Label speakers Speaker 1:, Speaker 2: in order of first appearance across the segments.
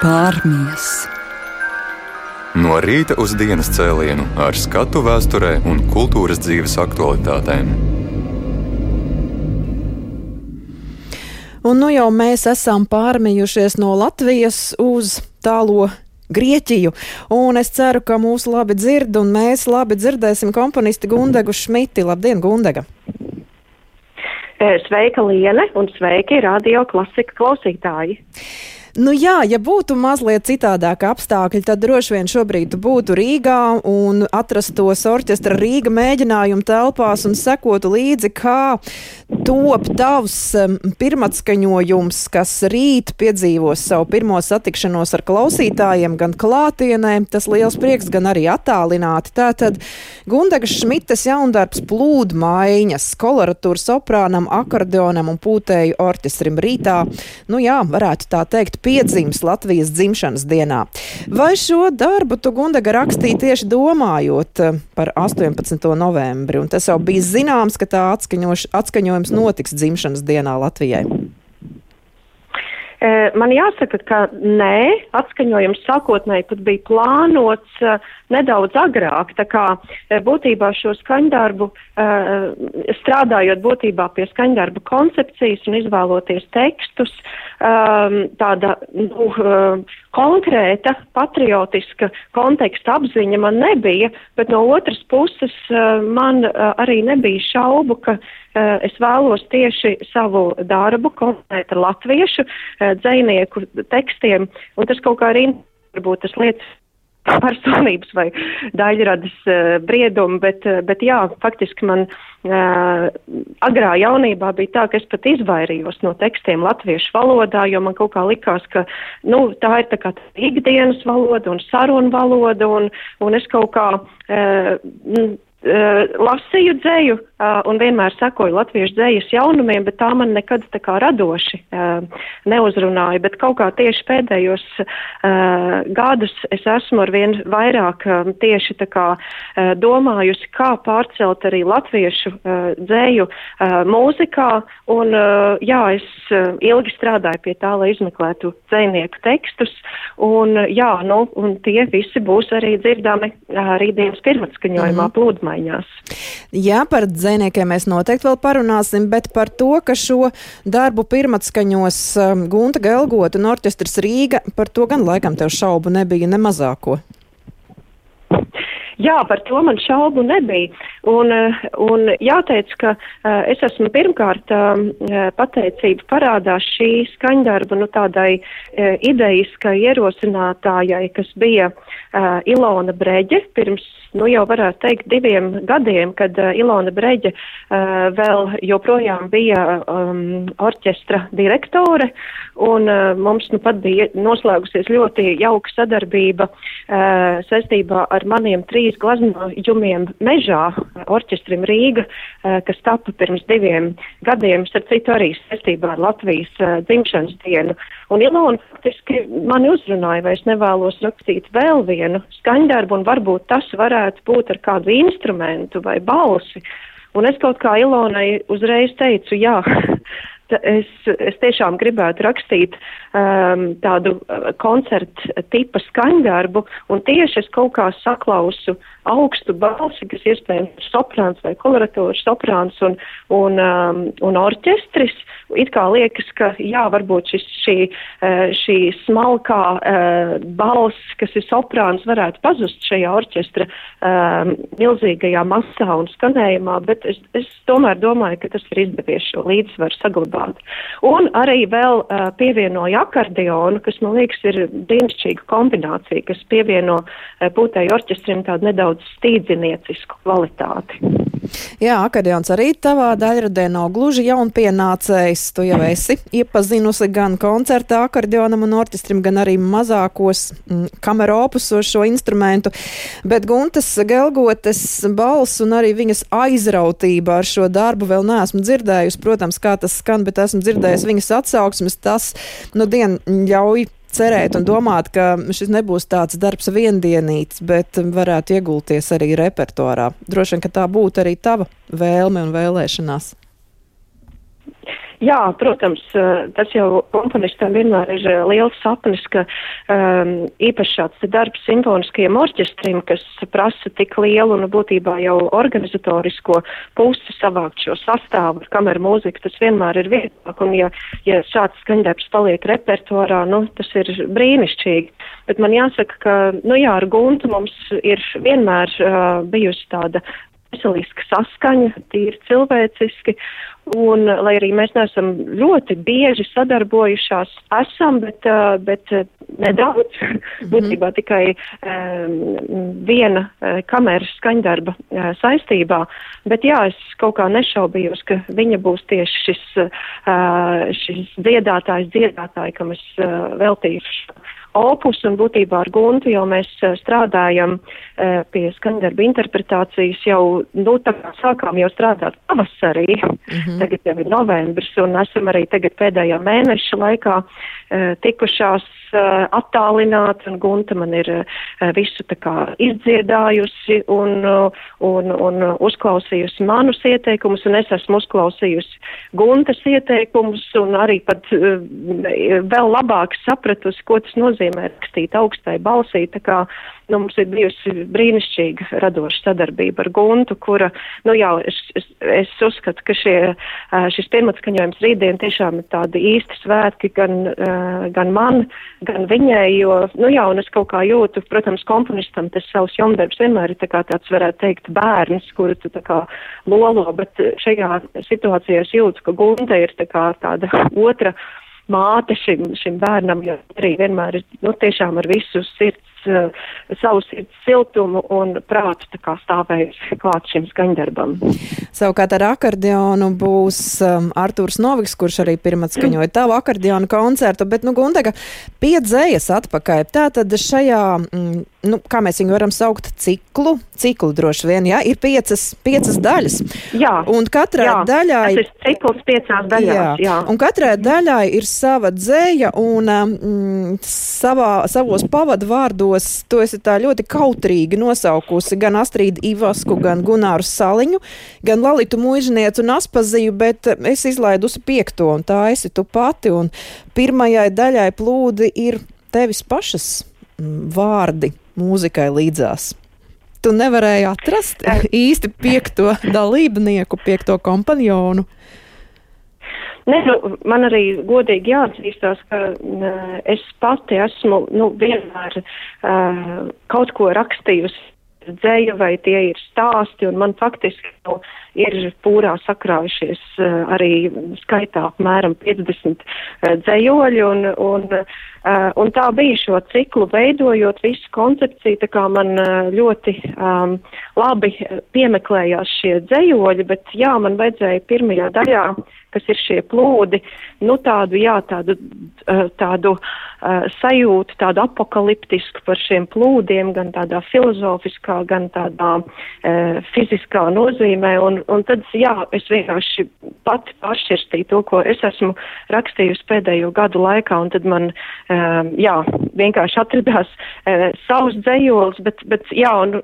Speaker 1: Pārmies.
Speaker 2: No rīta uz dienas cēlienu ar skatu vēsturē un kultūras dzīves aktualitātēm.
Speaker 3: Un nu jau mēs esam pārmījušies no Latvijas uz tālo Grieķiju. Un es ceru, ka mūs labi dzird, un mēs labi dzirdēsim komponisti Gundegu Šmiti. Labdien, Gundega!
Speaker 4: Sveika, Liene, un sveiki radio klasika klausītāji!
Speaker 3: Nu jā, ja būtu mazliet citādāk apstākļi, tad droši vien šobrīd būtu Rīgā un atrastos orķestra Rīga mēģinājumu telpās un sekotu līdzi, kā top tavs um, pirmatskaņojums, kas rīt piedzīvos savu pirmo satikšanos ar klausītājiem, gan klātienē, tas liels prieks, gan arī attālināti. Tātad Gundegas Šmitas jaundarbs plūdmaiņas, koloratūras oprānam, akordeonam un pūtēju orķestrim rītā. Nu jā, varētu tā teikt, piedzims Latvijas dzimšanas dienā. Vai šo darbu tu, Gundaga, rakstīji tieši domājot eh, par 18. novembri? Un tas jau bija zināms, ka tā atskaņojums notiks dzimšanas dienā Latvijai.
Speaker 4: Man jāsaka, ka nē, atskaņojums sākotnēji pat bija plānots nedaudz agrāk. Tā kā būtībā šo skaņdarbu, strādājot būtībā pie skaņdarba koncepcijas un izvēloties tekstus, tāda nu, konkrēta patriotiska konteksta apziņa man nebija, bet no otras puses man arī nebija šaubu, ka es vēlos tieši savu darbu kombinēt ar latviešu eh, dzinieku tekstiem, un tas kaut kā arī varbūt tas lietas personības vai daļradas uh, briedumu, bet, bet jā, faktiski man uh, agrā jaunībā bija tā, ka es pat izvairījos no tekstiem latviešu valodā, jo man kaut kā likās, ka, nu, tā ir tā kā tā ikdienas valoda un sarunu valoda, un, un es kaut kā, uh, Uh, lasīju dzēju uh, un vienmēr sekoju latviešu dzējas jaunumiem, bet tā man nekad tā kā radoši uh, neuzrunāja. Bet kaut kā tieši pēdējos uh, gadus es esmu ar vien vairāk uh, tieši tā kā uh, domājusi, kā pārcelt arī latviešu uh, dzēju uh, mūzikā. Un uh, jā, es uh, ilgi strādāju pie tā, lai izmeklētu dzējnieku tekstus. Un jā, nu, un tie visi būs arī dzirdami uh, rītdienas pirmatskaņojumā mm -hmm. plūdmā izmaiņās.
Speaker 3: Jā, par dzēniekiem mēs noteikti vēl parunāsim, bet par to, ka šo darbu pirmatskaņos um, Gunta Gelgota un orķestrs Rīga, par to gan laikam tev šaubu nebija nemazāko.
Speaker 4: Jā, par to man šaubu nebija. Un, eh, un jāteic, ka uh, es esmu pirmkārt uh, pateicība parādā šī skaņdarba nu, tādai uh, idejiskai ierosinātājai, kas bija uh, Ilona Breģe pirms, nu jau varētu teikt, diviem gadiem, kad uh, Ilona Breģe uh, vēl joprojām bija um, orķestra direktore. Un uh, mums nu pat bija noslēgusies ļoti jauka sadarbība uh, saistībā ar maniem trīs glaznojumiem mežā orķestrim Rīga, uh, kas tapa pirms diviem gadiem, starp citu arī saistībā ar Latvijas uh, dzimšanas dienu. Un Ilona faktiski mani uzrunāja, vai es nevēlos rakstīt vēl vienu skaņdarbu, un varbūt tas varētu būt ar kādu instrumentu vai balsi. Un es kaut kā Ilonai uzreiz teicu, jā, es, es tiešām gribētu rakstīt um, tādu uh, koncertu tipa skaņdarbu, un tieši es kaut kā saklausu augstu balsi, kas iespējams soprāns vai koloratūras soprāns un, un, um, un orķestris. It kā liekas, ka jā, varbūt šis, šī, uh, šī smalkā uh, balss, kas ir soprāns, varētu pazust šajā orķestra um, milzīgajā masā un skanējumā, bet es, es tomēr domāju, ka tas ir izdevies šo līdzsvaru saglabāt. Un arī vēl uh, pievienoja akordeonu, kas man liekas ir dienasčīga kombinācija, kas pievieno uh, pūtēju orķestrim tādu nedaudz stīdziniecisku kvalitāti.
Speaker 3: Jā, akordeons arī tavā daļradē nav gluži jaunpienācējs. Tu jau esi iepazinusi gan koncertā akordeonam un orķestrim, gan arī mazākos mm, kameru opusos šo instrumentu. Bet Guntas Gelgotes balss un arī viņas aizrautība ar šo darbu vēl neesmu dzirdējusi. Protams, kā tas skan, bet esmu dzirdējusi viņas atsauksmes. Tas, nu, dien ļauj cerēt un domāt, ka šis nebūs tāds darbs viendienīts, bet varētu iegulties arī repertuārā. Droši vien, ka tā būtu arī tava vēlme un vēlēšanās.
Speaker 4: Jā, protams, tas jau komponistam vienmēr ir liels sapnis, ka um, īpaši šāds darbs simfoniskajam orķestrim, kas prasa tik lielu un būtībā jau organizatorisko pusi savākt šo sastāvu ar kameru mūziku, tas vienmēr ir vieglāk. Un ja, ja šāds skaņdarbs paliek repertuārā, nu, tas ir brīnišķīgi. Bet man jāsaka, ka, nu jā, ar Guntu mums ir vienmēr uh, bijusi tāda veseliska saskaņa, tīri cilvēciski, un lai arī mēs neesam ļoti bieži sadarbojušās, esam, bet, bet nedaudz, mm -hmm. būtībā tikai um, viena kameras skaņdarba saistībā, bet jā, es kaut kā nešaubījos, ka viņa būs tieši šis, šis dziedātājs, dziedātāji, kam es veltīšu opus, un būtībā ar Guntu jau mēs eh, strādājam uh, pie skandarba interpretācijas jau, nu, tā kā sākām jau strādāt pavasarī, mm -hmm. tagad jau ir novembris, un esam arī tagad pēdējā mēneša laikā uh, tikušās uh, attālināt, un Gunta man ir visu tā kā izdziedājusi un, un, un uzklausījusi manus ieteikumus, un es esmu uzklausījusi Guntas ieteikumus, un arī pat vēl labāk sapratusi, ko tas nozīmē nozīmē rakstīt augstai balsī. Tā kā nu, mums ir bijusi brīnišķīga radoša sadarbība ar Guntu, kura, nu jā, es, es, es uzskatu, ka šie, šis pirmatskaņojums rītdien tiešām ir tādi īsti svētki gan, gan man, gan viņai, jo, nu jā, un es kaut kā jūtu, protams, komponistam tas savs jomdarbs vienmēr ir tā kā tāds, varētu teikt, bērns, kuru tu tā kā lolo, bet šajā situācijā es jūtu, ka Gunta ir tā kā tāda otra māte šim, šim bērnam, jo arī vienmēr ir nu, tiešām ar visu sirds uh, savu sirds siltumu un prātu tā kā stāvējusi klāt šim skaņdarbam.
Speaker 3: Savukārt ar akordeonu būs um, Artūrs Noviks, kurš arī pirmats skaņoja tavu akordeonu koncertu, bet, nu, Gundega, piedzējas atpakaļ. Tātad šajā, mm, nu, kā mēs viņu varam saukt, ciklu, ciklu droši vien, jā, ir piecas, piecas daļas.
Speaker 4: Jā.
Speaker 3: Un katrai
Speaker 4: jā,
Speaker 3: daļai.
Speaker 4: Ir cikls piecās daļās, jā. jā.
Speaker 3: Un katrai daļai ir sava dzēja un um, mm, savā, savos pavadu vārdos gados to esi tā ļoti kautrīgi nosaukusi gan Astrīdu Ivasku, gan Gunāru Saliņu, gan Lalitu Muižnieci un Aspaziju, bet es izlaidusi piekto, un tā esi tu pati, un pirmajai daļai plūdi ir tevis pašas mm, vārdi mūzikai līdzās. Tu nevarēji atrast īsti piekto dalībnieku, piekto kompanionu.
Speaker 4: Ne, nu, man arī godīgi jāatzīstās, ka uh, es pati esmu nu, vienmēr uh, kaut ko rakstījusi dzēju vai tie ir stāsti, un man faktiski nu, ir pūrā sakrājušies uh, arī skaitā apmēram 50 uh, dzējoļi, un, un, uh, un tā bija šo ciklu veidojot visu koncepciju, tā kā man ļoti um, labi piemeklējās šie dzējoļi, bet jā, man vajadzēja pirmajā daļā kas ir šie plūdi, nu tādu, jā, tādu, eh, tādu uh, sajūtu, tādu apakaliptisku par šiem plūdiem, gan tādā filozofiskā, gan tādā uh, fiziskā nozīmē, un, un tad, jā, es vienkārši pati pāršķirstīju to, ko es esmu rakstījusi pēdējo gadu laikā, un tad man, uh, jā, vienkārši atradās uh, savus dzējols, bet, bet, jā, un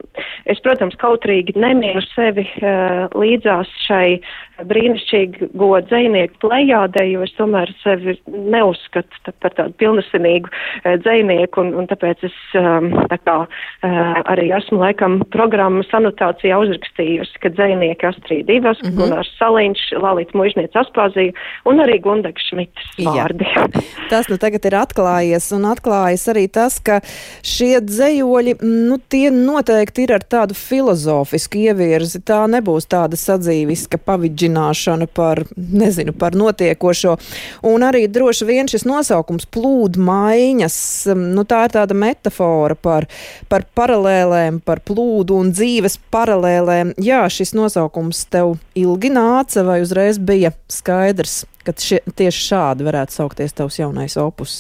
Speaker 4: es, protams, kautrīgi nemīnu sevi uh, līdzās šai brīnišķīgi godzē dzēnieku plējādē, jo es tomēr sevi neuzskatu tā, par tādu pilnesinīgu e, dzēnieku, un, un tāpēc es um, tā kā uh, arī esmu laikam programmas anotācijā uzrakstījusi, ka dzēnieki Astrīd Divas, mm -hmm. Gunārs Saliņš, Lalita Mužniec Aspāzija un arī Gundega Šmitas vārdi. Jā.
Speaker 3: Tas nu tagad ir atklājies, un atklājas arī tas, ka šie dzējoļi, nu tie noteikti ir ar tādu filozofisku ievirzi. Tā nebūs tāda sadzīviska pavidžināšana par, ne, nezinu par notiekošo. Un arī droši vien šis nosaukums plūdu maiņas, nu tā ir tāda metafora par, par paralēlēm, par plūdu un dzīves paralēlēm. Jā, šis nosaukums tev ilgi nāca vai uzreiz bija skaidrs, ka šie, tieši šādi varētu saukties tavs jaunais opus?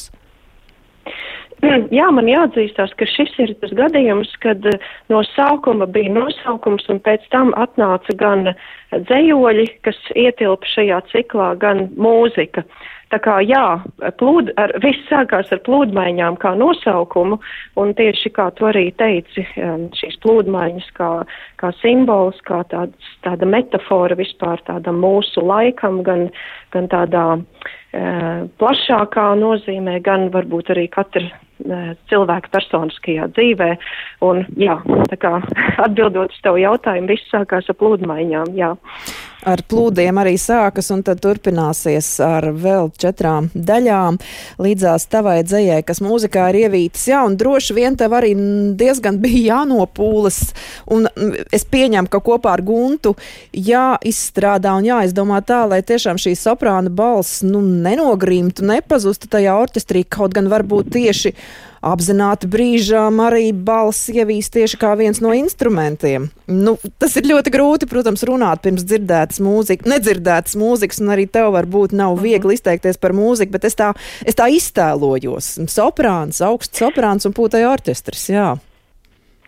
Speaker 4: Jā, man jāatzīstās, ka šis ir tas gadījums, kad eh, no sākuma bija nosaukums un pēc tam atnāca gan dzējoļi, kas ietilpa šajā ciklā, gan mūzika. tā kā jā, plūd, ar, viss sākās ar plūdmaiņām kā nosaukumu, un tieši kā tu arī teici, šīs plūdmaiņas kā, kā simbols, kā tāds, tāda metafora vispār tādam mūsu laikam, gan, gan tādā uh, plašākā nozīmē, gan varbūt arī katra cilvēka personiskajā dzīvē. Un, jā, tā kā atbildot uz tavu jautājumu, viss sākās ar plūdmaiņām, jā
Speaker 3: ar plūdiem arī sākas un tad turpināsies ar vēl četrām daļām līdzās tavai dzējai, kas mūzikā ir ievītas. Jā, un droši vien tev arī diezgan bija jānopūlas, un es pieņemu, ka kopā ar Guntu jāizstrādā un jāizdomā tā, lai tiešām šī soprāna balss nu, nenogrimtu, nepazustu tajā orķestrī, kaut gan varbūt tieši apzināti brīžām arī balss ievīst tieši kā viens no instrumentiem. Nu, tas ir ļoti grūti, protams, runāt pirms dzirdētas mūzikas, nedzirdētas mūzikas, un arī tev varbūt nav mhm. viegli izteikties par mūziku, bet es tā, es tā iztēlojos. Soprāns, augsts soprāns un pūtai orķestris, jā.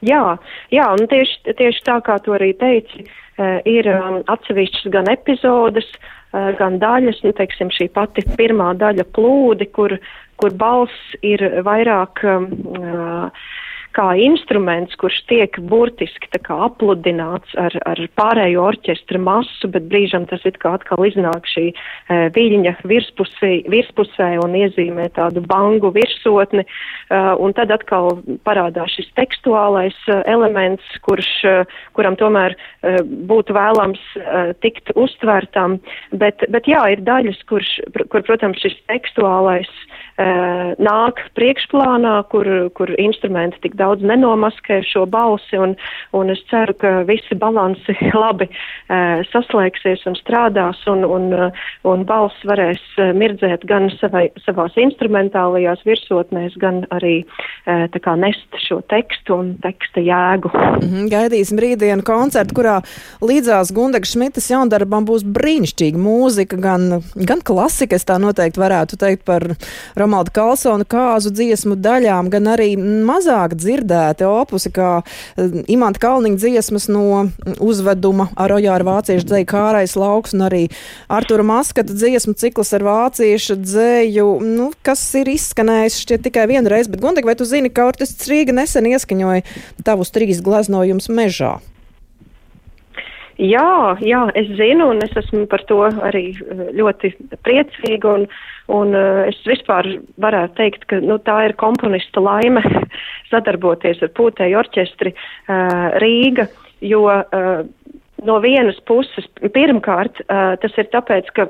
Speaker 4: Jā, jā, un tieši, tieši tā kā tu arī teici, eh, ir um, atsevišķas gan epizodes, uh, gan daļas, nu, teiksim, šī pati pirmā daļa plūdi, kur, kur balss ir vairāk um, uh, kā instruments, kurš tiek burtiski apludināts ar, ar pārējo orķestra masu, bet brīžam tas it kā atkal iznāk šī e, viļņa virspusē, virspusē un iezīmē tādu bangu virsotni, e, un tad atkal parādās šis tekstuālais e, elements, kurš, e, kuram tomēr e, būtu vēlams e, tikt uztvērtam, bet, bet jā, ir daļas, kurš, kur, protams, šis tekstuālais uh, nāk priekšplānā, kur, kur instrumenti tik daudz nenomaskē šo balsi, un, un es ceru, ka visi balansi labi uh, saslēgsies un strādās, un, un, uh, un balss varēs mirdzēt gan savai, savās instrumentālajās virsotnēs, gan arī kā nest šo tekstu un teksta jēgu.
Speaker 3: Mm -hmm, gaidīsim rītdienu koncertu, kurā līdzās Gundega Šmitas jaundarbam būs brīnišķīga mūzika, gan, gan klasika, es tā noteikti varētu teikt par Romalda Kalsona kāzu dziesmu daļām, gan arī mazāk dzirdēti opusi, kā eh, Imanta Kalniņa dziesmas no uzveduma ar Ojāru vāciešu dzēju kārais lauks un arī Artura Maskata dziesmu cikls ar vāciešu dzēju, nu, kas ir izskanējis šķiet tikai vienu reizi, bet Gundeg, vai tu zini, ka Ortists Rīga nesen ieskaņoja tavus trīs gleznojumus mežā?
Speaker 4: Jā, jā, es zinu, un es esmu par to arī eh, ļoti priecīga, un, un eh, es vispār varētu teikt, ka nu, tā ir komponista laime sadarboties ar pūtēju orķestri uh, Rīga, jo uh, no vienas puses, pirmkārt, tas ir tāpēc, ka,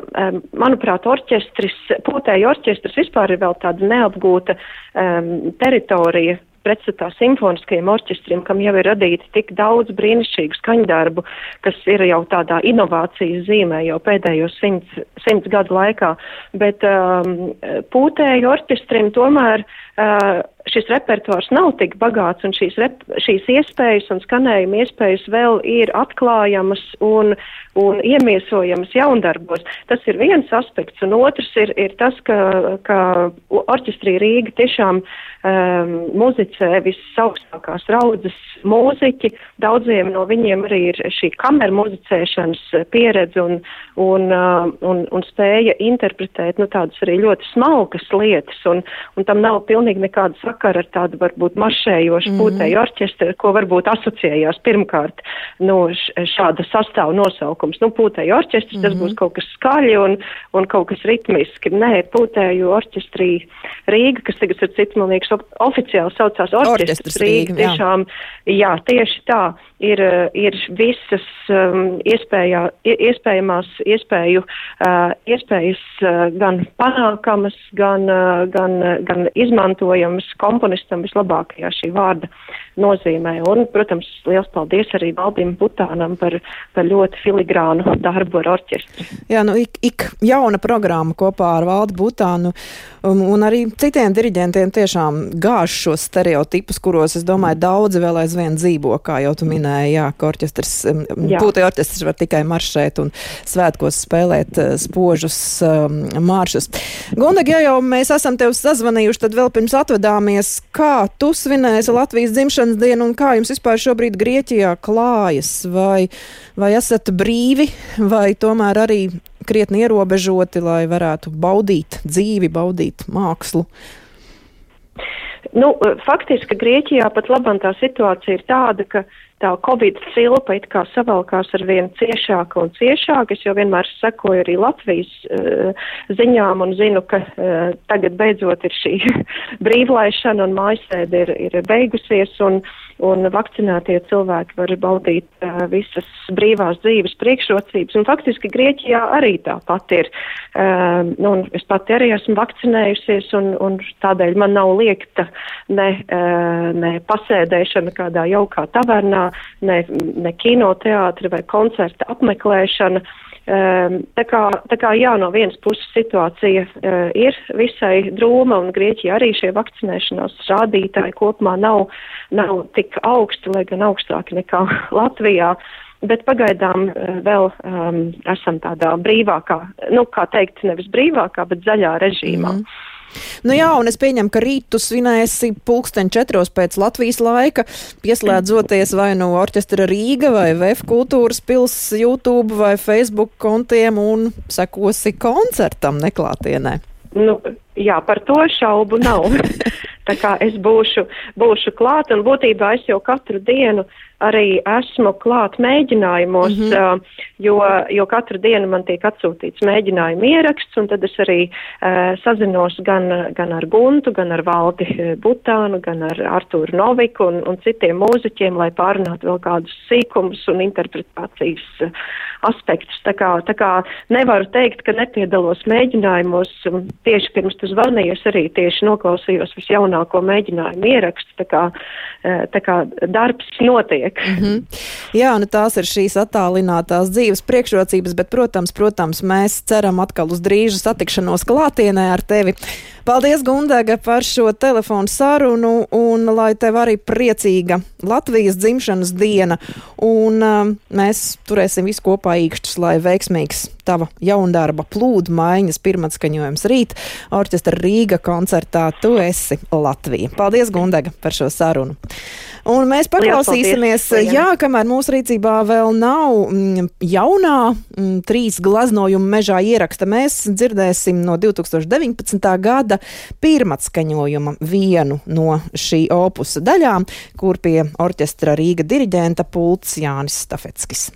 Speaker 4: manuprāt, orķestris, pūtēju orķestris vispār ir vēl tāda neapgūta um, teritorija pretstatā simfoniskajiem orķestriem, kam jau ir radīti tik daudz brīnišķīgu skaņdarbu, kas ir jau tādā inovācijas zīmē jau pēdējos simts, simts gadu laikā. Bet um, pūtēju orķestrim tomēr uh, šis repertuārs nav tik bagāts un šīs, rep, šīs iespējas un skanējuma iespējas vēl ir atklājamas un, un iemiesojamas jaundarbos. Tas ir viens aspekts, un otrs ir, ir tas, ka, ka orķestrī Rīga tiešām um, muzicē visaugstākās raudzes mūziķi. Daudziem no viņiem arī ir šī kameru muzicēšanas pieredze un, un, uh, un, un spēja interpretēt nu, tādas arī ļoti smalkas lietas, un, un tam nav pilnīgi nekāda sakara ar tādu varbūt maršējošu mm -hmm. pūtēju orķestru, ko varbūt asociējās pirmkārt nu, šāda sastāvu nosaukums. Nu, pūtēju orķestrs, mm tas būs kaut kas skaļi un, un kaut kas ritmiski. Nē, pūtēju orķestrī Rīga, kas tagad ir cits, man liekas, oficiāli saucās orķestrs Rīga. Rīga tiešām, jā. jā, tieši tā ir, ir visas um, iespējā, iespējamās iespēju, uh, iespējas uh, gan panākamas, gan, uh, gan, uh, gan izmantojamas komponistam vislabākajā šī vārda nozīmē. Un, protams, liels paldies arī Valdim Butānam par, par ļoti filigrānu darbu ar orķestri.
Speaker 3: Jā, nu ik, ik jauna programma kopā ar Valdu Butānu um, un arī citiem diriģentiem tiešām gāž šos stereotipus, kuros, es domāju, daudzi vēl aizvien dzīvo, kā jau tu minēji, jā, ka orķestrs, um, pūtē orķestrs var tikai maršēt un svētkos spēlēt uh, spožus um, maršus. Gundeg, ja jau mēs esam tev sazvanījuši, tad vēl pirms atvedāmies, kā tu svinēsi Latvijas dzimšanas dzimšanas dienu un kā jums vispār šobrīd Grieķijā klājas? Vai, vai esat brīvi, vai tomēr arī krietni ierobežoti, lai varētu baudīt dzīvi, baudīt mākslu?
Speaker 4: Nu, faktiski Grieķijā pat labam tā situācija ir tāda, ka tā Covid cilpa it kā savalkās ar vien ciešāk un ciešāk. Es jau vienmēr sekoju arī Latvijas uh, ziņām un zinu, ka uh, tagad beidzot ir šī brīvlaišana un mājasēde ir, ir beigusies un, un vakcinētie cilvēki var baudīt uh, visas brīvās dzīves priekšrocības. Un faktiski Grieķijā arī tāpat ir. Uh, nu, es pati arī esmu vakcinējusies un, un tādēļ man nav liekta ne, uh, ne pasēdēšana kādā jaukā tavernā ne, ne kinoteātra vai koncerta apmeklēšana. Um, tā kā, tā kā jā, no vienas puses situācija uh, ir visai drūma un Grieķija arī šie vakcinēšanās rādītāji kopumā nav, nav tik augsti, lai gan augstāki nekā Latvijā. Bet pagaidām uh, vēl um, esam tādā brīvākā, nu, kā teikt, nevis brīvākā, bet zaļā režīmā. Mm.
Speaker 3: Nu jā, un es pieņemu, ka rīt tu svinēsi pulksten četros pēc Latvijas laika, pieslēdzoties vai no nu orķestra Rīga vai VF kultūras pils YouTube vai Facebook kontiem un sekosi koncertam neklātienē.
Speaker 4: Nu, jā, par to šaubu nav. Tā kā es būšu, būšu klāt un būtībā es jau katru dienu arī esmu klāt mēģinājumos, mm -hmm. jo, jo katru dienu man tiek atsūtīts mēģinājumu ieraksts, un tad es arī uh, sazinos gan, gan ar Guntu, gan ar Valdi Butānu, gan ar Artūru Noviku un, un citiem mūziķiem, lai pārunātu vēl kādus sīkumus un interpretācijas aspektus. Tā kā, tā kā nevaru teikt, ka nepiedalos mēģinājumos. Tieši pirms tu zvanīji, es arī tieši noklausījos visjaunāko mēģinājumu ierakstu. Tā kā, tā kā darbs notiek.
Speaker 3: Mm -hmm. Jā, nu tās ir šīs attālinātās dzīves priekšrocības, bet, protams, protams, mēs ceram atkal uz drīzu satikšanos klātienē ar tevi. Paldies, Gundaga, par šo telefonu sarunu un lai tev arī priecīga Latvijas dzimšanas diena. Un uh, mēs turēsim visu kopā īkšķus, lai veiksmīgs tava jaundarba plūdu maiņas pirmatskaņojums rīt orķestra Rīga koncertā Tu esi Latvija. Paldies, Gundaga, par šo sarunu. Un mēs paklausīsimies, jā, kamēr mūsu rīcībā vēl nav mm, jaunā mm, trīs glaznojuma mežā ieraksta, mēs dzirdēsim no 2019. gada pirmatskaņojuma vienu no šī opusa daļām, kur pie orķestra Rīga diriģenta pults Jānis Stafetskis.